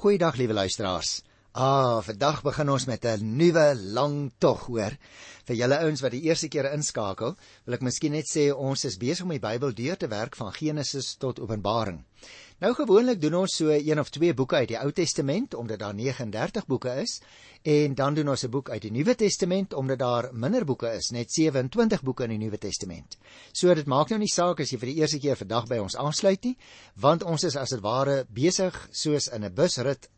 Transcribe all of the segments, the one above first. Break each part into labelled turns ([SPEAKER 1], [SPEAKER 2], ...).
[SPEAKER 1] Goeiedag liewe luisteraars. Ah, vandag begin ons met 'n nuwe lang tog, hoor. Vir julle ouens wat die eerste keer inskakel, wil ek miskien net sê ons is besig om die Bybel deur te werk van Genesis tot Openbaring. Nou gewoonlik doen ons so een of twee boeke uit die Ou Testament omdat daar 39 boeke is en dan doen ons 'n boek uit die Nuwe Testament omdat daar minder boeke is, net 27 boeke in die Nuwe Testament. So dit maak nou nie saak as jy vir die eerste keer vandag by ons aansluit nie, want ons is as dit ware besig soos in 'n busrit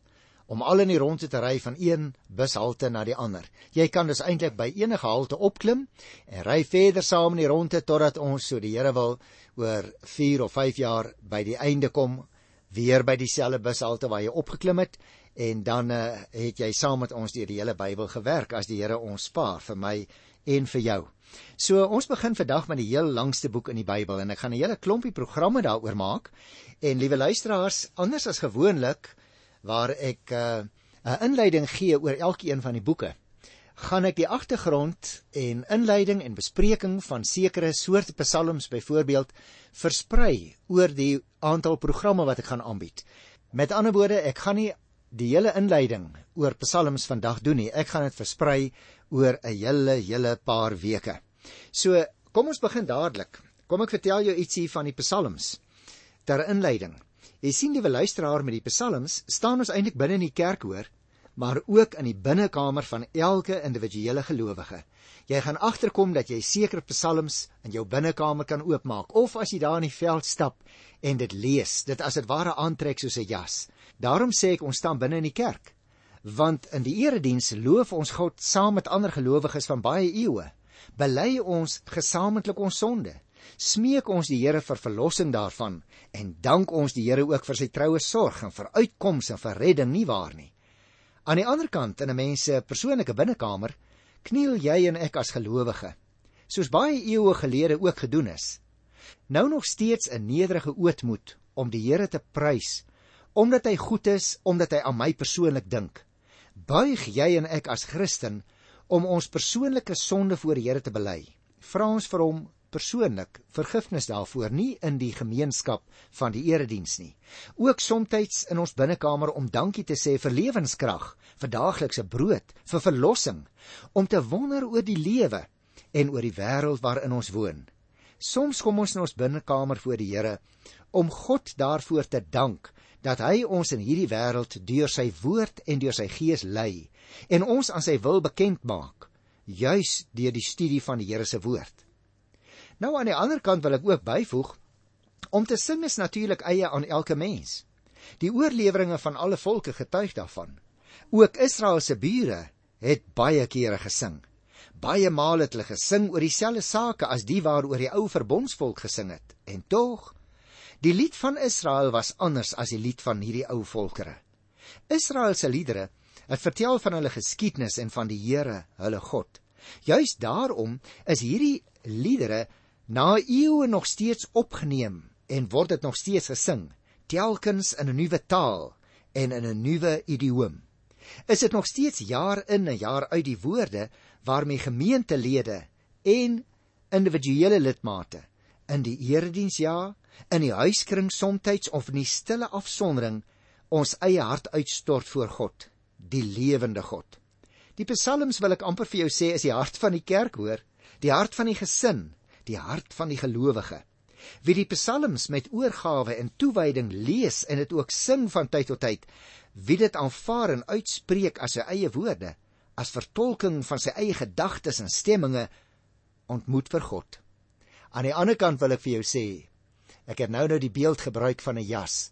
[SPEAKER 1] om al in die rondte te ry van een bushalte na die ander. Jy kan dus eintlik by enige halte opklim en ry verder saam in die rondte totdat ons so die Here wil oor 4 of 5 jaar by die einde kom weer by dieselfde bushalte waar jy opgeklim het en dan uh, het jy saam met ons deur die hele Bybel gewerk as die Here ons spaar vir my en vir jou. So ons begin vandag met die heel langste boek in die Bybel en ek gaan 'n hele klompie programme daaroor maak. En liewe luisteraars, anders as gewoonlik waar ek eh, 'n uh, inleiding gee oor elkeen van die boeke, gaan ek die agtergrond en inleiding en bespreking van sekere soorte psalms byvoorbeeld versprei oor die aantal programme wat ek gaan aanbied. Met ander woorde, ek gaan nie die hele inleiding oor psalms vandag doen nie. Ek gaan dit versprei oor 'n hele hele paar weke. So, kom ons begin dadelik. Kom ek vertel jou ietsie van die psalms ter inleiding. Jy sien die luisteraar met die psalms staan ons eintlik binne in die kerk hoor maar ook in die binnekamer van elke individuele gelowige. Jy gaan agterkom dat jy sekere psalms in jou binnekamer kan oopmaak of as jy daar in die veld stap en dit lees, dit as dit ware aantrek soos 'n jas. Daarom sê ek ons staan binne in die kerk, want in die erediens loof ons God saam met ander gelowiges van baie eeue. Bely ons gesamentlik ons sonde. Smeek ons die Here vir verlossing daarvan en dank ons die Here ook vir sy troue sorg en vir uitkomste en vir redding nie waar nie. Aan die ander kant in 'n mens se persoonlike binnekamer kniel jy en ek as gelowige, soos baie eeue gelede ook gedoen is. Nou nog steeds 'n nederige ootmoed om die Here te prys, omdat hy goed is, omdat hy aan my persoonlik dink. Buig jy en ek as Christen om ons persoonlike sonde voor die Here te bely. Vra ons vir hom persoonlik vergifnis daarvoor nie in die gemeenskap van die erediens nie. Ook soms in ons binnekamer om dankie te sê vir lewenskrag vir daaglikse brood vir verlossing om te wonder oor die lewe en oor die wêreld waarin ons woon. Soms kom ons in ons binnekamer voor die Here om God daarvoor te dank dat hy ons in hierdie wêreld deur sy woord en deur sy gees lei en ons aan sy wil bekend maak juis deur die studie van die Here se woord Nou aan die ander kant wil ek ook byvoeg om te sing is natuurlik eie aan elke mens. Die oorleweringe van alle volke getuig daarvan. Ook Israel se bure het baie kere gesing. Baie male het hulle gesing oor dieselfde sake as die waaroor die ou verbondsvolk gesing het. En tog, die lied van Israel was anders as die lied van hierdie ou volkere. Israel se liedere het vertel van hulle geskiedenis en van die Here, hulle God. Juist daarom is hierdie liedere na eeue nog steeds opgeneem en word dit nog steeds gesing, telkens in 'n nuwe taal en in 'n nuwe idioom. Is dit nog steeds jaar in en jaar uit die woorde waarmee gemeentelede en individuele lidmate in die erediens ja, in die huiskring soms of in die stille afsondering ons eie hart uitstort voor God, die lewende God. Die psalms wil ek amper vir jou sê is die hart van die kerk hoor, die hart van die gesin, die hart van die gelowige. Wie die psalms met oorgawe en toewyding lees en dit ook sing van tyd tot tyd, wie dit aanvaar en uitspreek as sy eie woorde, as vertolking van sy eie gedagtes en stemminge, ontmoet vir God. Aan die ander kant wil ek vir jou sê, ek het nou nou die beeld gebruik van 'n jas.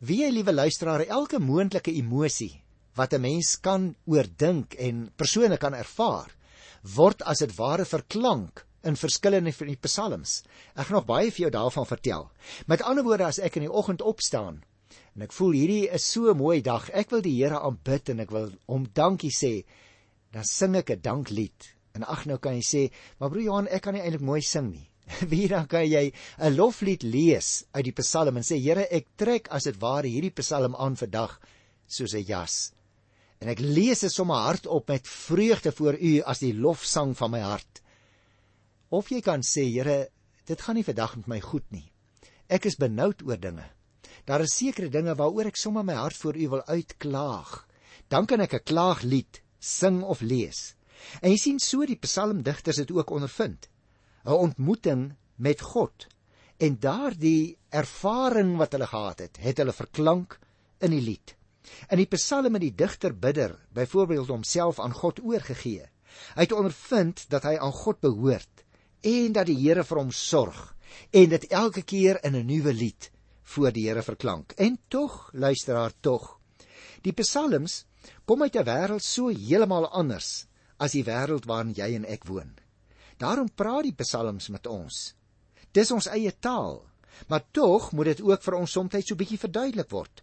[SPEAKER 1] Wie jy liewe luisteraar, elke moontlike emosie wat 'n mens kan oordink en persone kan ervaar, word as dit ware verklank in verskillende van die psalms. Ek gaan nog baie vir jou daarvan vertel. Met ander woorde, as ek in die oggend opstaan en ek voel hierdie is so 'n mooi dag, ek wil die Here aanbid en ek wil hom dankie sê, dan sing ek 'n danklied. En ag nou kan jy sê, maar broer Johan, ek kan nie eintlik mooi sing nie. Wie dan kan jy 'n loflied lees uit die Psalm en sê Here, ek trek as dit ware hierdie Psalm aan vandag soos 'n jas. En ek lees dit sommer hardop met vreugde voor U as die lofsang van my hart. Of jy kan sê, Here, dit gaan nie vandag met my goed nie. Ek is benoud oor dinge. daar is sekere dinge waaroor ek sommer my hart voor U wil uitklaag, dan kan ek 'n klaaglied sing of lees. En jy sien so die psalmdigters dit ook ondervind. 'n Ontmoeting met God en daardie ervaring wat hulle gehad het, het hulle verklank in die lied. In die psalme die digter bidder byvoorbeeld homself aan God oorgegee. Hy het ondervind dat hy aan God behoort en dat die Here vir hom sorg en dit elke keer in 'n nuwe lied voor die Here verklank. En tog, luisteraar, tog. Die psalms kom uit 'n wêreld so heeltemal anders as die wêreld waarin jy en ek woon. Daarom praat die psalms met ons. Dis ons eie taal, maar tog moet dit ook vir ons soms so bietjie verduidelik word.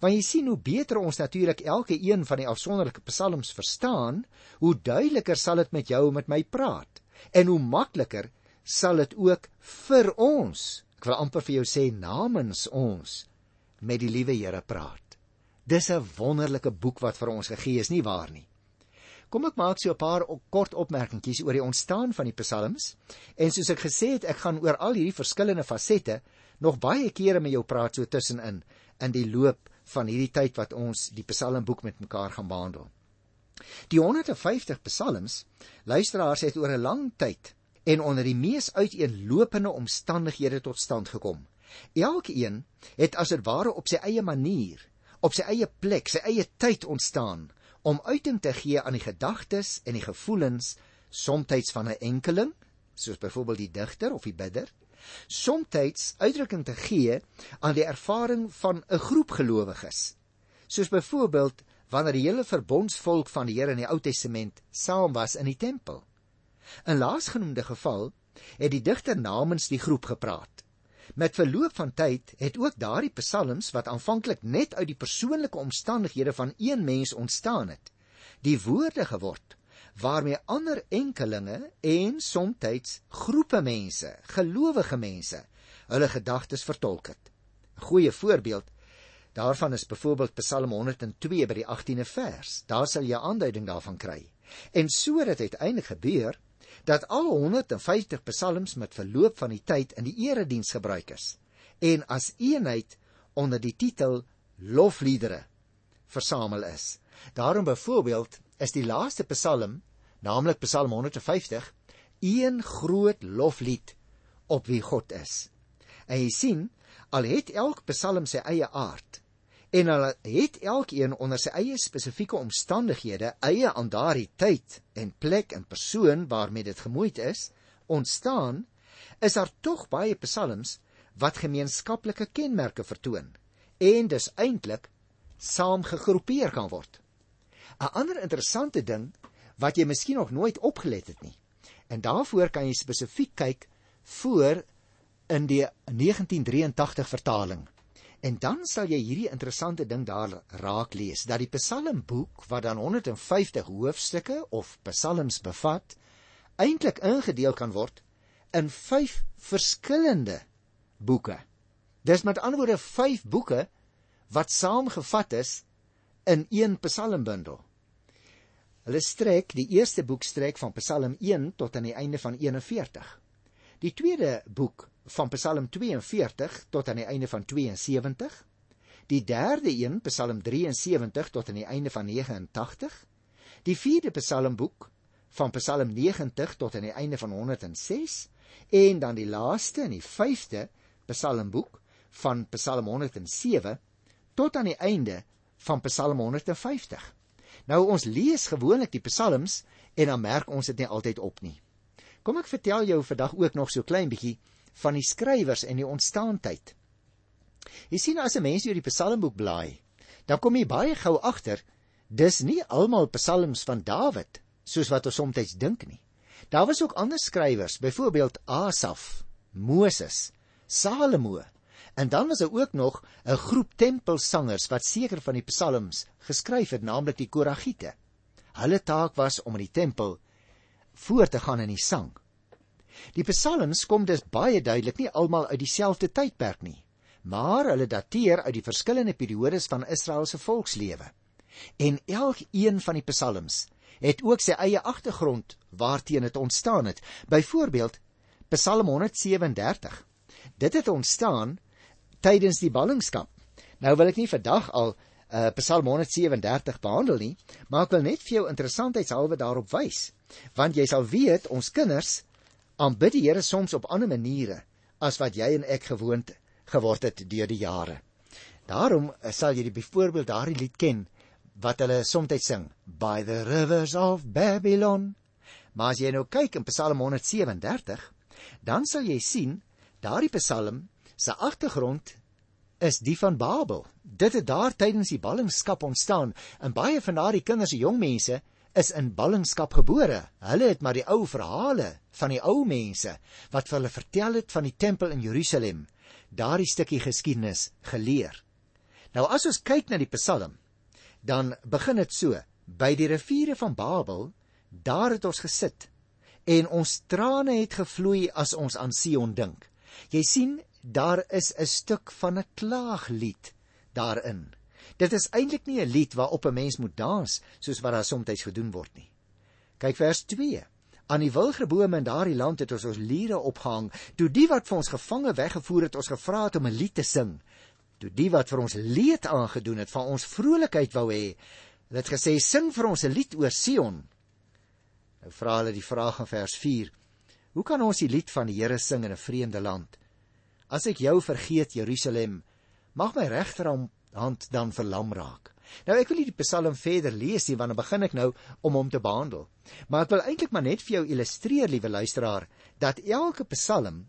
[SPEAKER 1] Want jy sien hoe beter ons natuurlik elke een van die afsonderlike psalms verstaan, hoe duideliker sal dit met jou en met my praat en hoe makliker sal dit ook vir ons, ek wil amper vir jou sê namens ons met die liewe Here praat. Dis 'n wonderlike boek wat vir ons gegee is, nie waar nie? Kom ek maak so 'n paar kort opmerkingies oor die ontstaan van die psalms en soos ek gesê het, ek gaan oor al hierdie verskillende fasette nog baie kere met jou praat so tussenin in die loop van hierdie tyd wat ons die psalmboek met mekaar gaan behandel. Die 150 psalms luisteraars het oor 'n lang tyd en onder die mees uiteenlopende omstandighede tot stand gekom. Elkeen het as dit ware op sy eie manier, op sy eie plek, sy eie tyd ontstaan om uiting te gee aan die gedagtes en die gevoelens soms van 'n enkeling, soos byvoorbeeld die digter of die bidder, soms uitdrukking te gee aan die ervaring van 'n groep gelowiges, soos byvoorbeeld wanneer die hele verbondsvolk van die Here in die Ou Testament saam was in die tempel. In laasgenoemde geval het die digter namens die groep gepraat. Met verloop van tyd het ook daardie psalms wat aanvanklik net uit die persoonlike omstandighede van een mens ontstaan het, die woorde geword waarmee ander enkelinge en soms groepe mense, gelowige mense, hulle gedagtes vertolk het. 'n Goeie voorbeeld daarvan is byvoorbeeld Psalm 102 by die 18de vers. Daar sal jy aanduiding daarvan kry. En so het dit uiteindelik gebeur dat al 150 psalms met verloop van die tyd in die erediens gebruik is en as eenheid onder die titel lofliedere versamel is. Daarom byvoorbeeld is die laaste psalm, naamlik Psalm 150, een groot loflied op wie God is. En jy sien, al het elk psalm sy eie aard, en hulle het elkeen onder sy eie spesifieke omstandighede eie aan daardie tyd en plek en persoon waarmee dit gemoeid is ontstaan is daar tog baie psalms wat gemeenskaplike kenmerke vertoon en dus eintlik saamgegroepeer kan word. 'n ander interessante ding wat jy miskien nog nooit opgelet het nie en daarvoor kan jy spesifiek kyk voor in die 1983 vertaling En dan sal jy hierdie interessante ding daar raak lees dat die Psalmboek wat dan 150 hoofstukke of psalms bevat, eintlik ingedeel kan word in 5 verskillende boeke. Dis met ander woorde 5 boeke wat saamgevat is in een psalmbundel. Hulle strek die eerste boek strek van Psalm 1 tot aan die einde van 41. Die tweede boek van Psalm 42 tot aan die einde van 72. Die derde een, Psalm 73 tot aan die einde van 89. Die vierde Psalmboek van Psalm 90 tot aan die einde van 106 en dan die laaste en die vyfde Psalmboek van Psalm 107 tot aan die einde van Psalm 150. Nou ons lees gewoonlik die psalms en dan merk ons dit nie altyd op nie. Kom ek vertel jou vandag ook nog so klein bietjie van die skrywers en die ontstaantyd. Jy sien as 'n mens deur die Psalmboek blaai, dan kom jy baie gou agter dis nie almal psalms van Dawid soos wat ons soms dink nie. Daar was ook ander skrywers, byvoorbeeld Asaf, Moses, Salomo en dan was daar ook nog 'n groep tempelsangers wat seker van die psalms geskryf het, naamlik die Koragiete. Hulle taak was om in die tempel voor te gaan in die sang. Die psalms kom dus baie duidelik nie almal uit dieselfde tydperk nie, maar hulle dateer uit die verskillende periodes van Israel se volkslewe. En elkeen van die psalms het ook sy eie agtergrond waarteen dit ontstaan het. Byvoorbeeld Psalm 137. Dit het ontstaan tydens die ballingskap Nou wil ek nie vandag al uh, Psalm 137 behandel nie, maar ek wil net vir jou interessantheidshalwe daarop wys. Want jy sal weet ons kinders aanbid die Here soms op ander maniere as wat jy en ek gewoond geword het deur die jare. Daarom uh, sal jy byvoorbeeld daardie lied ken wat hulle soms sing, By the rivers of Babylon. Maar as jy nou kyk in Psalm 137, dan sal jy sien daardie Psalm se agtergrond is die van Babel. Dit het daar tydens die ballingskap ontstaan en baie van daardie kinders en jong mense is in ballingskap gebore. Hulle het maar die ou verhale van die ou mense wat vir hulle vertel het van die tempel in Jerusalem, daardie stukkie geskiedenis geleer. Nou as ons kyk na die Psalm, dan begin dit so: By die riviere van Babel, daar het ons gesit en ons trane het gevloei as ons aan Sion dink. Jy sien, daar is 'n stuk van 'n klaaglied daarin. Dit is eintlik nie 'n lied waarop 'n mens moet dans soos wat daar soms gedoen word nie. Kyk vers 2. Aan die wilgebome in daardie land het ons ons liere opgehang. Toe die wat vir ons gevange weggevoer het, ons gevra het om 'n lied te sing. Toe die wat vir ons leed aangedoen het, van ons vrolikheid wou hê, het gesê sing vir ons 'n lied oor Sion. Nou vra hulle die vraag in vers 4. Hoe kan ons die lied van die Here sing in 'n vreemde land? As ek jou vergeet, Jerusalem, mag my regterhand dan verlam raak. Nou ek wil nie die Psalm verder lees nie want dan begin ek nou om hom te behandel. Maar ek wil eintlik maar net vir jou illustreer, liewe luisteraar, dat elke Psalm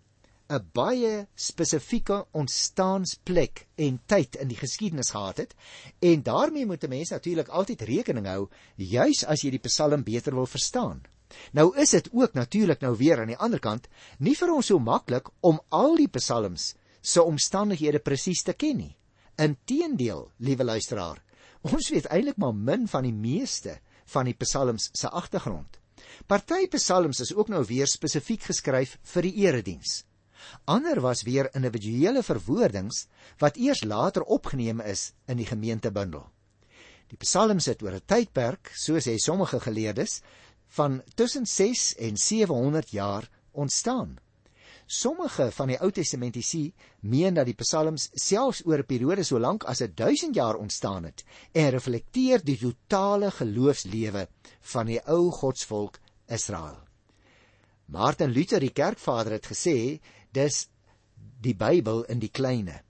[SPEAKER 1] 'n baie spesifieke ontstaansplek en tyd in die geskiedenis gehad het en daarmee moet 'n mens natuurlik altyd rekening hou juis as jy die Psalm beter wil verstaan. Nou is dit ook natuurlik nou weer aan die ander kant nie vir ons so maklik om al die psalms se omstandighede presies te ken nie. Inteendeel, liewe luisteraar, ons weet eintlik maar min van die meeste van die psalms se agtergrond. Party psalms is ook nou weer spesifiek geskryf vir die erediens. Ander was weer individuele verwoordings wat eers later opgeneem is in die gemeentebundel. Die psalms het oor 'n tydperk, soos hy sommige geleerdes, van tussen 6 en 700 jaar ontstaan. Sommige van die Ou Testamentiese meen dat die psalms selfs oor 'n periode so lank as 1000 jaar ontstaan het en reflekteer die totale geloofslewe van die ou godsvolk Israel. Martin Luther, die kerkvader, het gesê dis die Bybel in die kleine.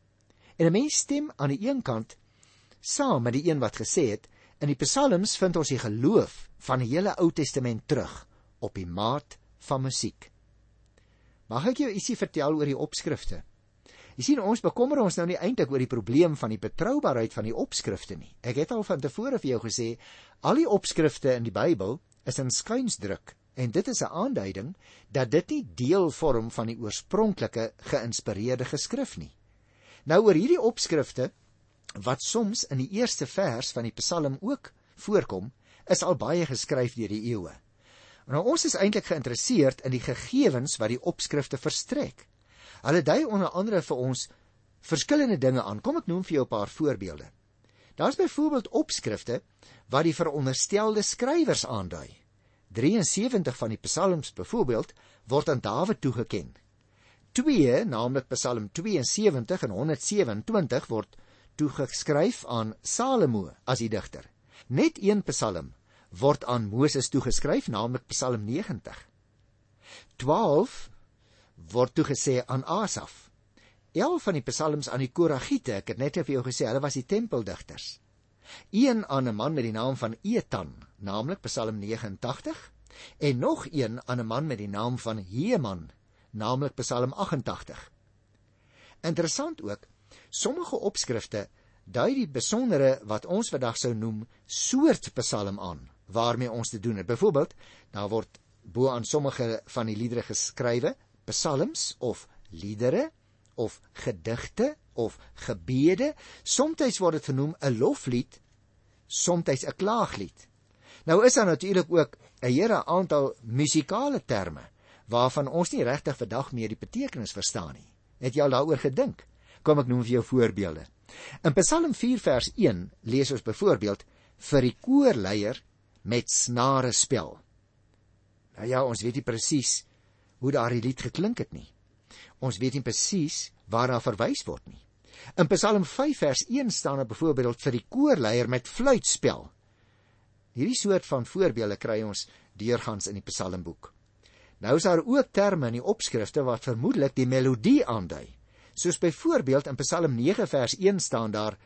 [SPEAKER 1] En 'n mens stem aan die een kant saam met die een wat gesê het In die psalms vind ons die geloof van die hele Ou Testament terug op die maat van musiek. Mag ek jou ietsie vertel oor die opskrifte? Jy sien ons bekommer ons nou nie eintlik oor die probleem van die betroubaarheid van die opskrifte nie. Ek het al van tevore vir jou gesê, al die opskrifte in die Bybel is in skuinsdruk en dit is 'n aanduiding dat dit nie deel vorm van die oorspronklike geïnspireerde geskrif nie. Nou oor hierdie opskrifte wat soms in die eerste vers van die Psalm ook voorkom, is al baie geskryf deur die eeue. Nou ons is eintlik geïnteresseerd in die gegevens wat die opskrifte verstrek. Hulle dui onder andere vir ons verskillende dinge aan. Kom ek noem vir jou 'n paar voorbeelde. Daar's byvoorbeeld opskrifte wat die veronderstelde skrywers aandui. 73 van die psalms byvoorbeeld word aan Dawid toegeken. 2, naamlik Psalm 72 en 127 word toegeskryf aan Salomo as die digter. Net een Psalm word aan Moses toegeskryf, naamlik Psalm 90. 12 word toegesê aan Asaf. 11 van die psalms aan die Koragiete, ek het net vir jou gesê, hulle was die tempeldigters. Een aan 'n man met die naam van Etan, naamlik Psalm 89, en nog een aan 'n man met die naam van Heman, naamlik Psalm 88. Interessant ook, Sommige opskrifte dui die besondere wat ons vandag sou noem soort psalm aan waarmee ons te doen het. Byvoorbeeld, daar word bo aan sommige van die liedere geskrywe psalms of liedere of gedigte of gebede. Somstyds word dit genoem 'n loflied, somstyds 'n klaaglied. Nou is daar natuurlik ook 'n hele aantal musikale terme waarvan ons nie regtig vandag meer die betekenis verstaan nie. Het jy al daaroor gedink? Kom ek noem vir jou voorbeelde. In Psalm 4 vers 1 lees ons byvoorbeeld vir die koorleier met snare spel. Nou ja, ons weet nie presies hoe daardie lied geklink het nie. Ons weet nie presies waar daar verwys word nie. In Psalm 5 vers 1 staan daar byvoorbeeld vir die koorleier met fluitspel. Hierdie soort van voorbeelde kry ons deurgangs in die Psalmboek. Nou is daar ook terme in die opskrifte wat vermoedelik die melodie aandui. Soos byvoorbeeld in Psalm 9 vers 1 staan daar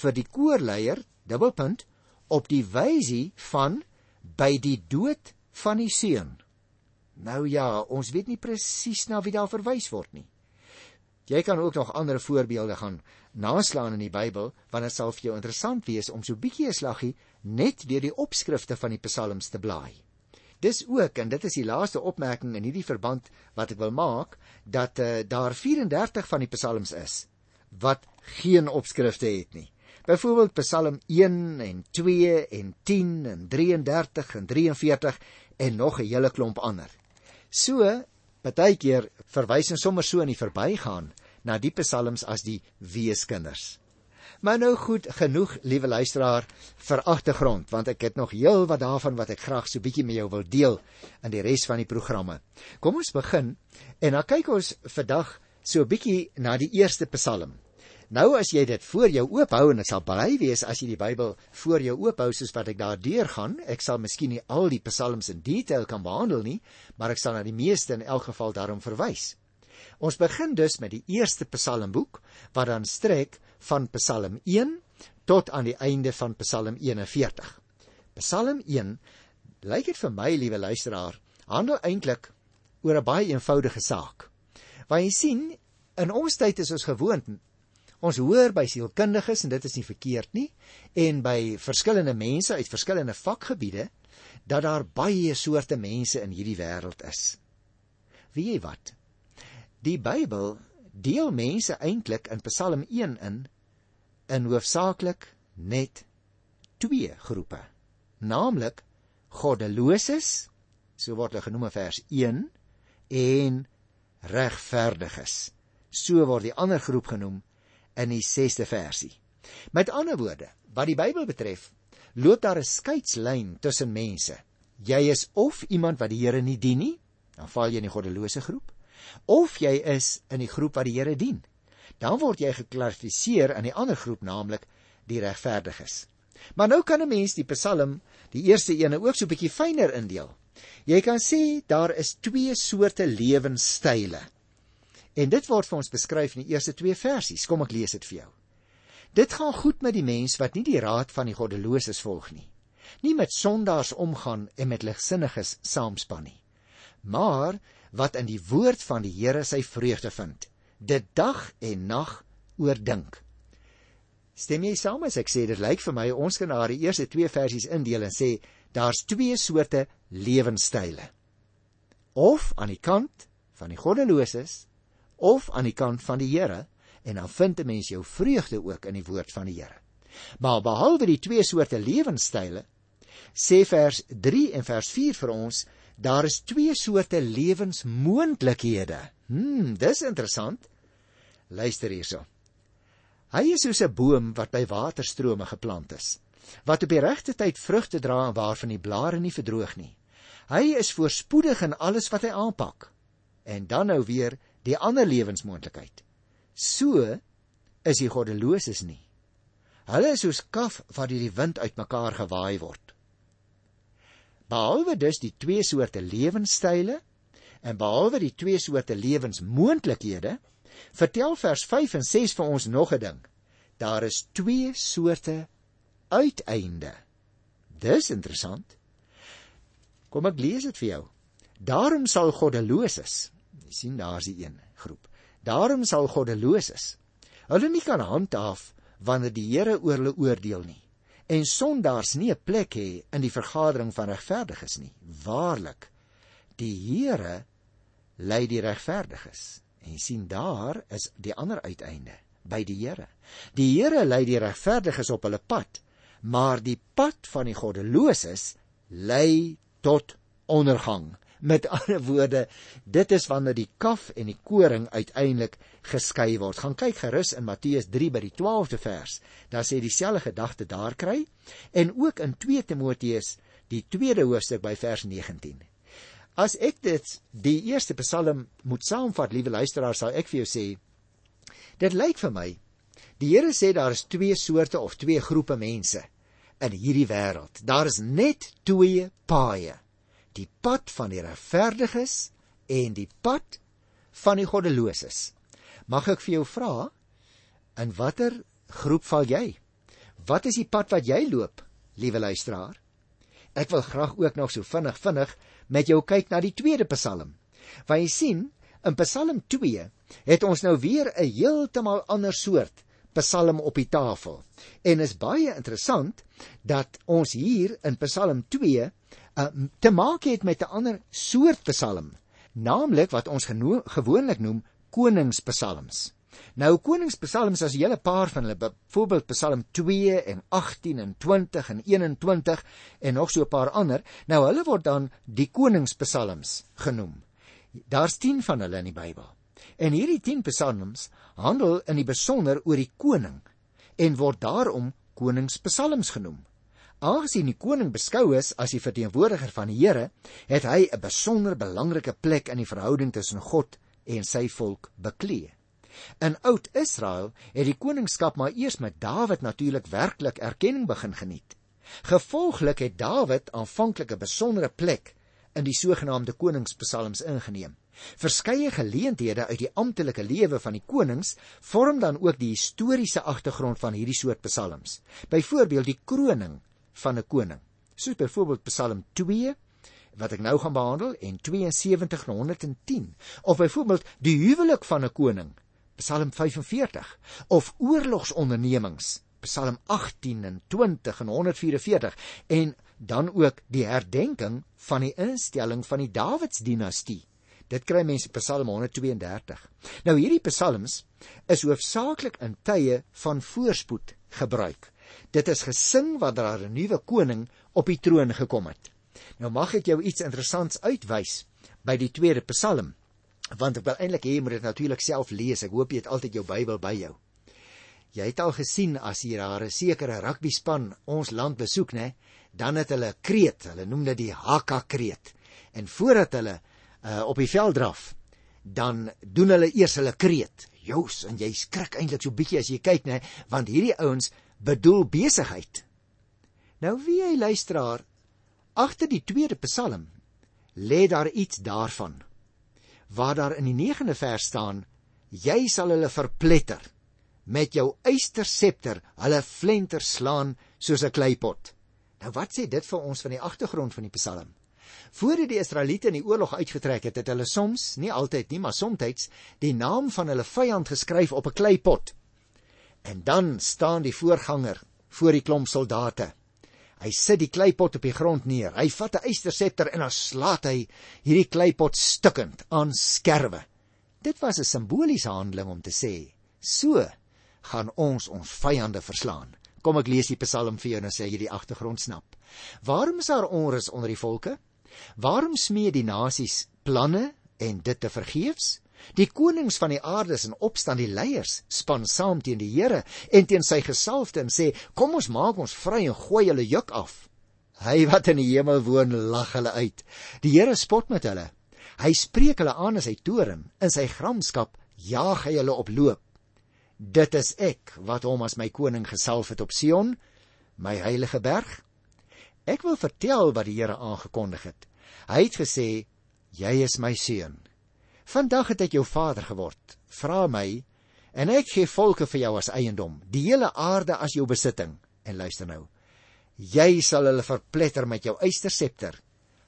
[SPEAKER 1] vir die koorleier dubbelpunt op die wysie van by die dood van die seun. Nou ja, ons weet nie presies na wie daar verwys word nie. Jy kan ook nog ander voorbeelde gaan naslaan in die Bybel, want dit sal vir jou interessant wees om so bietjie 'n slaggie net deur die opskrifte van die psalms te blaai. Dis ook en dit is die laaste opmerking in hierdie verband wat ek wil maak dat uh, daar 34 van die psalms is wat geen opskrifte het nie. Byvoorbeeld Psalm 1 en 2 en 10 en 33 en 43 en nog 'n hele klomp ander. So, partykeer verwys ons sommer so in die verbygaan na die psalms as die weeskinders. Maar nou goed, genoeg liewe luisteraar vir agtergrond, want ek het nog heel wat daarvan wat ek graag so bietjie met jou wil deel in die res van die programme. Kom ons begin en dan kyk ons vandag so bietjie na die eerste psalm. Nou as jy dit voor jou oophou en dit sal bly wees as jy die Bybel voor jou oophou soos wat ek daar deurgaan, ek sal miskien nie al die psalms in detail kan behandel nie, maar ek sal na die meeste in elk geval daarom verwys. Ons begin dus met die eerste Psalmboek wat dan strek van Psalm 1 tot aan die einde van Psalm 41. Psalm 1 lyk dit vir my, liewe luisteraar, handel eintlik oor 'n baie eenvoudige saak. Want jy sien, in ons tyd is ons gewoond Ons hoor by sielkundiges en dit is nie verkeerd nie en by verskillende mense uit verskillende vakgebiede dat daar baie soorte mense in hierdie wêreld is. Wie jy wat? Die Bybel deel mense eintlik in Psalm 1 in in hoofsaaklik net twee groepe. Naamlik goddeloses, so word hulle genoem in vers 1 en regverdiges. So word die ander groep genoem in die 6ste versie. Met ander woorde, wat die Bybel betref, loop daar 'n skeidslyn tussen mense. Jy is of iemand wat die Here nie dien nie, dan val jy in die goddelose groep, of jy is in die groep wat die Here dien. Dan word jy geklassifiseer in die ander groep, naamlik die regverdiges. Maar nou kan 'n mens die Psalm, die eerste ene ook so 'n bietjie fyner indeel. Jy kan sê daar is twee soorte lewenstyle. En dit word vir ons beskryf in die eerste 2 versies. Kom ek lees dit vir jou. Dit gaan goed met die mens wat nie die raad van die goddeloses volg nie. Nie met sondaars omgaan en met ligsinniges saamspan nie. Maar wat in die woord van die Here sy vreugde vind, dit dag en nag oordink. Stem jy saam as ek sê dit lyk vir my ons kan na die eerste 2 versies indeel en sê daar's twee soorte lewenstyle. Of aan die kant van die goddeloses of aan die kant van die Here en dan vind 'n mens jou vreugde ook in die woord van die Here. Maar behalwe die twee soorte lewenstyle sê vers 3 en vers 4 vir ons daar is twee soorte lewensmoontlikhede. Hm, dis interessant. Luister hierso. Hy is soos 'n boom wat by waterstrome geplant is, wat op die regte tyd vrugte dra en waarvan die blare nie verdroog nie. Hy is voorspoedig in alles wat hy aanpak. En dan nou weer die ander lewensmoontlikheid. So is die goddeloses nie. Hulle is soos kaf wat deur die wind uitmekaar gewaai word. Behalwe dus die twee soorte lewenstyle en behalwe die twee soorte lewensmoontlikhede, vertel vers 5 en 6 vir ons nog 'n ding. Daar is twee soorte uiteinde. Dis interessant. Kom ek lees dit vir jou. Daarom sal goddeloses sien daar's die een groep. Daarom sal goddeloses hulle nie kan handhaaf wanneer die Here oor hulle oordeel nie. En sondaars nie 'n plek hê in die vergadering van regverdiges nie. Waarlik, die Here lei die regverdiges. En jy sien daar is die ander uiteinde by die Here. Die Here lei die regverdiges op hulle pad, maar die pad van die goddeloses lei tot ondergang. Met ander woorde, dit is wanneer die kaf en die koring uiteindelik geskei word. Gaan kyk gerus in Matteus 3 by die 12de vers. Daar sê dieselfde gedagte daar kry en ook in 2 Timoteus die tweede hoofstuk by vers 19. As ek dit die eerste Psalm moet saamvat, liewe luisteraars, sal ek vir jou sê dit lyk vir my Die Here sê daar is twee soorte of twee groepe mense in hierdie wêreld. Daar is net twee paaie. Die pad van die regverdiges en die pad van die goddeloses. Mag ek vir jou vra in watter groep val jy? Wat is die pad wat jy loop, liewe luisteraar? Ek wil graag ook nog so vinnig vinnig met jou kyk na die tweede Psalm. Want jy sien, in Psalm 2 het ons nou weer 'n heeltemal ander soort Psalm op die tafel. En is baie interessant dat ons hier in Psalm 2 uh, te maak het met 'n ander soort Psalm, naamlik wat ons gewoonlik noem koningspsalms. Nou koningspsalms as 'n hele paar van hulle, byvoorbeeld Psalm 2 en 18 en 20 en 21 en nog so 'n paar ander, nou hulle word dan die koningspsalms genoem. Daar's 10 van hulle in die Bybel. En hierdie 10 psalms handel in die besonder oor die koning en word daarom koningspsalms genoem. Aangesien die koning beskou is as die verteenwoordiger van die Here, het hy 'n besonder belangrike plek in die verhouding tussen God en sy volk beklee. In Oud Israel het die koningskap maar eers met Dawid natuurlik werklik erkenning begin geniet. Gevolglik het Dawid aanvanklik 'n besondere plek in die sogenaamde koningspsalms ingeneem. Verskeie geleenthede uit die amptelike lewe van die konings vorm dan ook die historiese agtergrond van hierdie soort psalms. Byvoorbeeld die kroning van 'n koning. Soos byvoorbeeld Psalm 2 wat ek nou gaan behandel en 72 en 110 of byvoorbeeld die huwelik van 'n koning Psalm 45 of oorlogsondernemings Psalm 18 en 20 en 144 en dan ook die herdenking van die instelling van die Dawidsdinastie Dit kry mense Psalm 132. Nou hierdie psalms is hoofsaaklik in tye van voorspoed gebruik. Dit is gesing wanneer daar 'n nuwe koning op die troon gekom het. Nou mag ek jou iets interessants uitwys by die tweede psalm, want ek wil eintlik hê jy moet dit natuurlik self lees. Ek hoop jy het altyd jou Bybel by jou. Jy het al gesien as hier daar 'n sekere rugbyspan ons land besoek, né, dan het hulle 'n kreet. Hulle noem dit die Haka kreet. En voordat hulle uh, op die veld draf, dan doen hulle eers hulle kreet. Jous, en jy skrik eintlik so bietjie as jy kyk, nê, want hierdie ouens bedoel besigheid. Nou wie hy luisteraar, agter die tweede Psalm lê daar iets daarvan. Waar daar in die 9de vers staan, jy sal hulle verpletter met jou eysterscepter, hulle flenter slaan soos 'n kleipot. Nou wat sê dit vir ons van die agtergrond van die Psalm? Voordat die Israeliete in die oorlog uitgetrek het, het hulle soms, nie altyd nie, maar soms, die naam van hulle vyand geskryf op 'n kleipot. En dan staan die voorganger voor die klomp soldate. Hy sit die kleipot op die grond neer. Hy vat 'n eysterscepter en dan slaat hy hierdie kleipot stukkend aan skerwe. Dit was 'n simboliese handeling om te sê: "So gaan ons ons vyande verslaan." Kom ek lees die Psalm vir jou en dan sê jy die agtergrond snap. Waarom is daar onrus onder die volke? Waarom smee die nasies planne en dit te vergeefs? Die konings van die aarde is in opstand, die leiers span saam teen die Here en teen sy gesalfde en sê: "Kom ons maak ons vry en gooi hulle juk af." Hy wat in die hemel woon, lag hulle uit. Die Here spot met hulle. Hy spreek hulle aan in sy toorn, in sy gramskap jaag hy hulle op loop. Dit is ek wat hom as my koning gesalf het op Sion, my heilige berg. Ek wil vertel wat die Here aangekondig het. Hy het gesê: "Jy is my seun. Vandag het ek jou vader geword. Vra my en ek gee volke vir jou as eiendom, die hele aarde as jou besitting." En luister nou. Jy sal hulle verpletter met jou eysterscepter,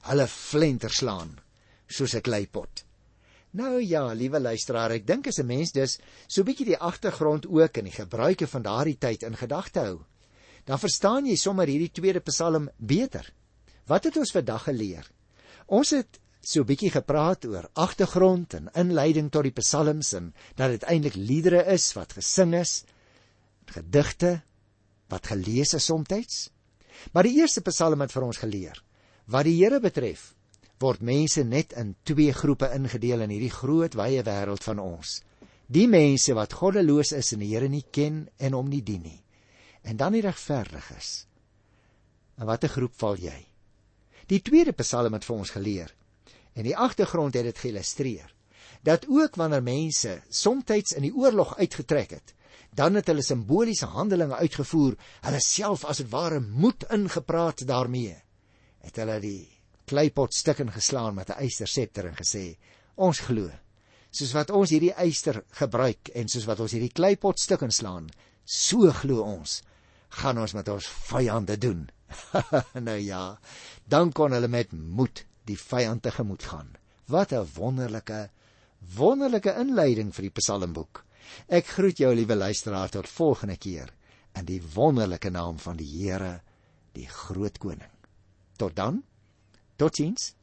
[SPEAKER 1] hulle flenter slaan soos 'n kleipot. Nou ja, liewe luisteraar, ek dink as 'n mens dus so bietjie die agtergrond ook in die gebruike van daardie tyd in gedagte hou, dan verstaan jy sommer hierdie tweede Psalm beter. Wat het ons vandag geleer? Ons het so 'n bietjie gepraat oor agtergrond en inleiding tot die Psalms en dat dit eintlik liedere is wat gesing is, gedigte wat gelees is soms. Maar die eerste Psalm het vir ons geleer wat die Here betref, word mense net in twee groepe ingedeel in hierdie groot wye wêreld van ons. Die mense wat goddeloos is en die Here nie ken en hom nie dien nie en dan die regverdiges. En watter groep val jy? Die tweede Psalm het vir ons geleer en die agtergrond het dit geillustreer dat ook wanneer mense soms in die oorlog uitgetrek het, Dan het hulle simboliese handelinge uitgevoer, hulle self as dit ware moed ingepraat daarmee. Het hulle die kleipot stuk ingeslaan met 'n eystersepter en gesê: "Ons glo. Soos wat ons hierdie eyster gebruik en soos wat ons hierdie kleipot stuk inslaan, so glo ons gaan ons met ons vyande doen." nou ja, dan kon hulle met moed die vyand tegemoet gaan. Wat 'n wonderlike wonderlike inleiding vir die Psalmboek. Ek groet jou liewe luisteraar tot volgende keer in die wonderlike naam van die Here, die groot koning. Tot dan. Totsiens.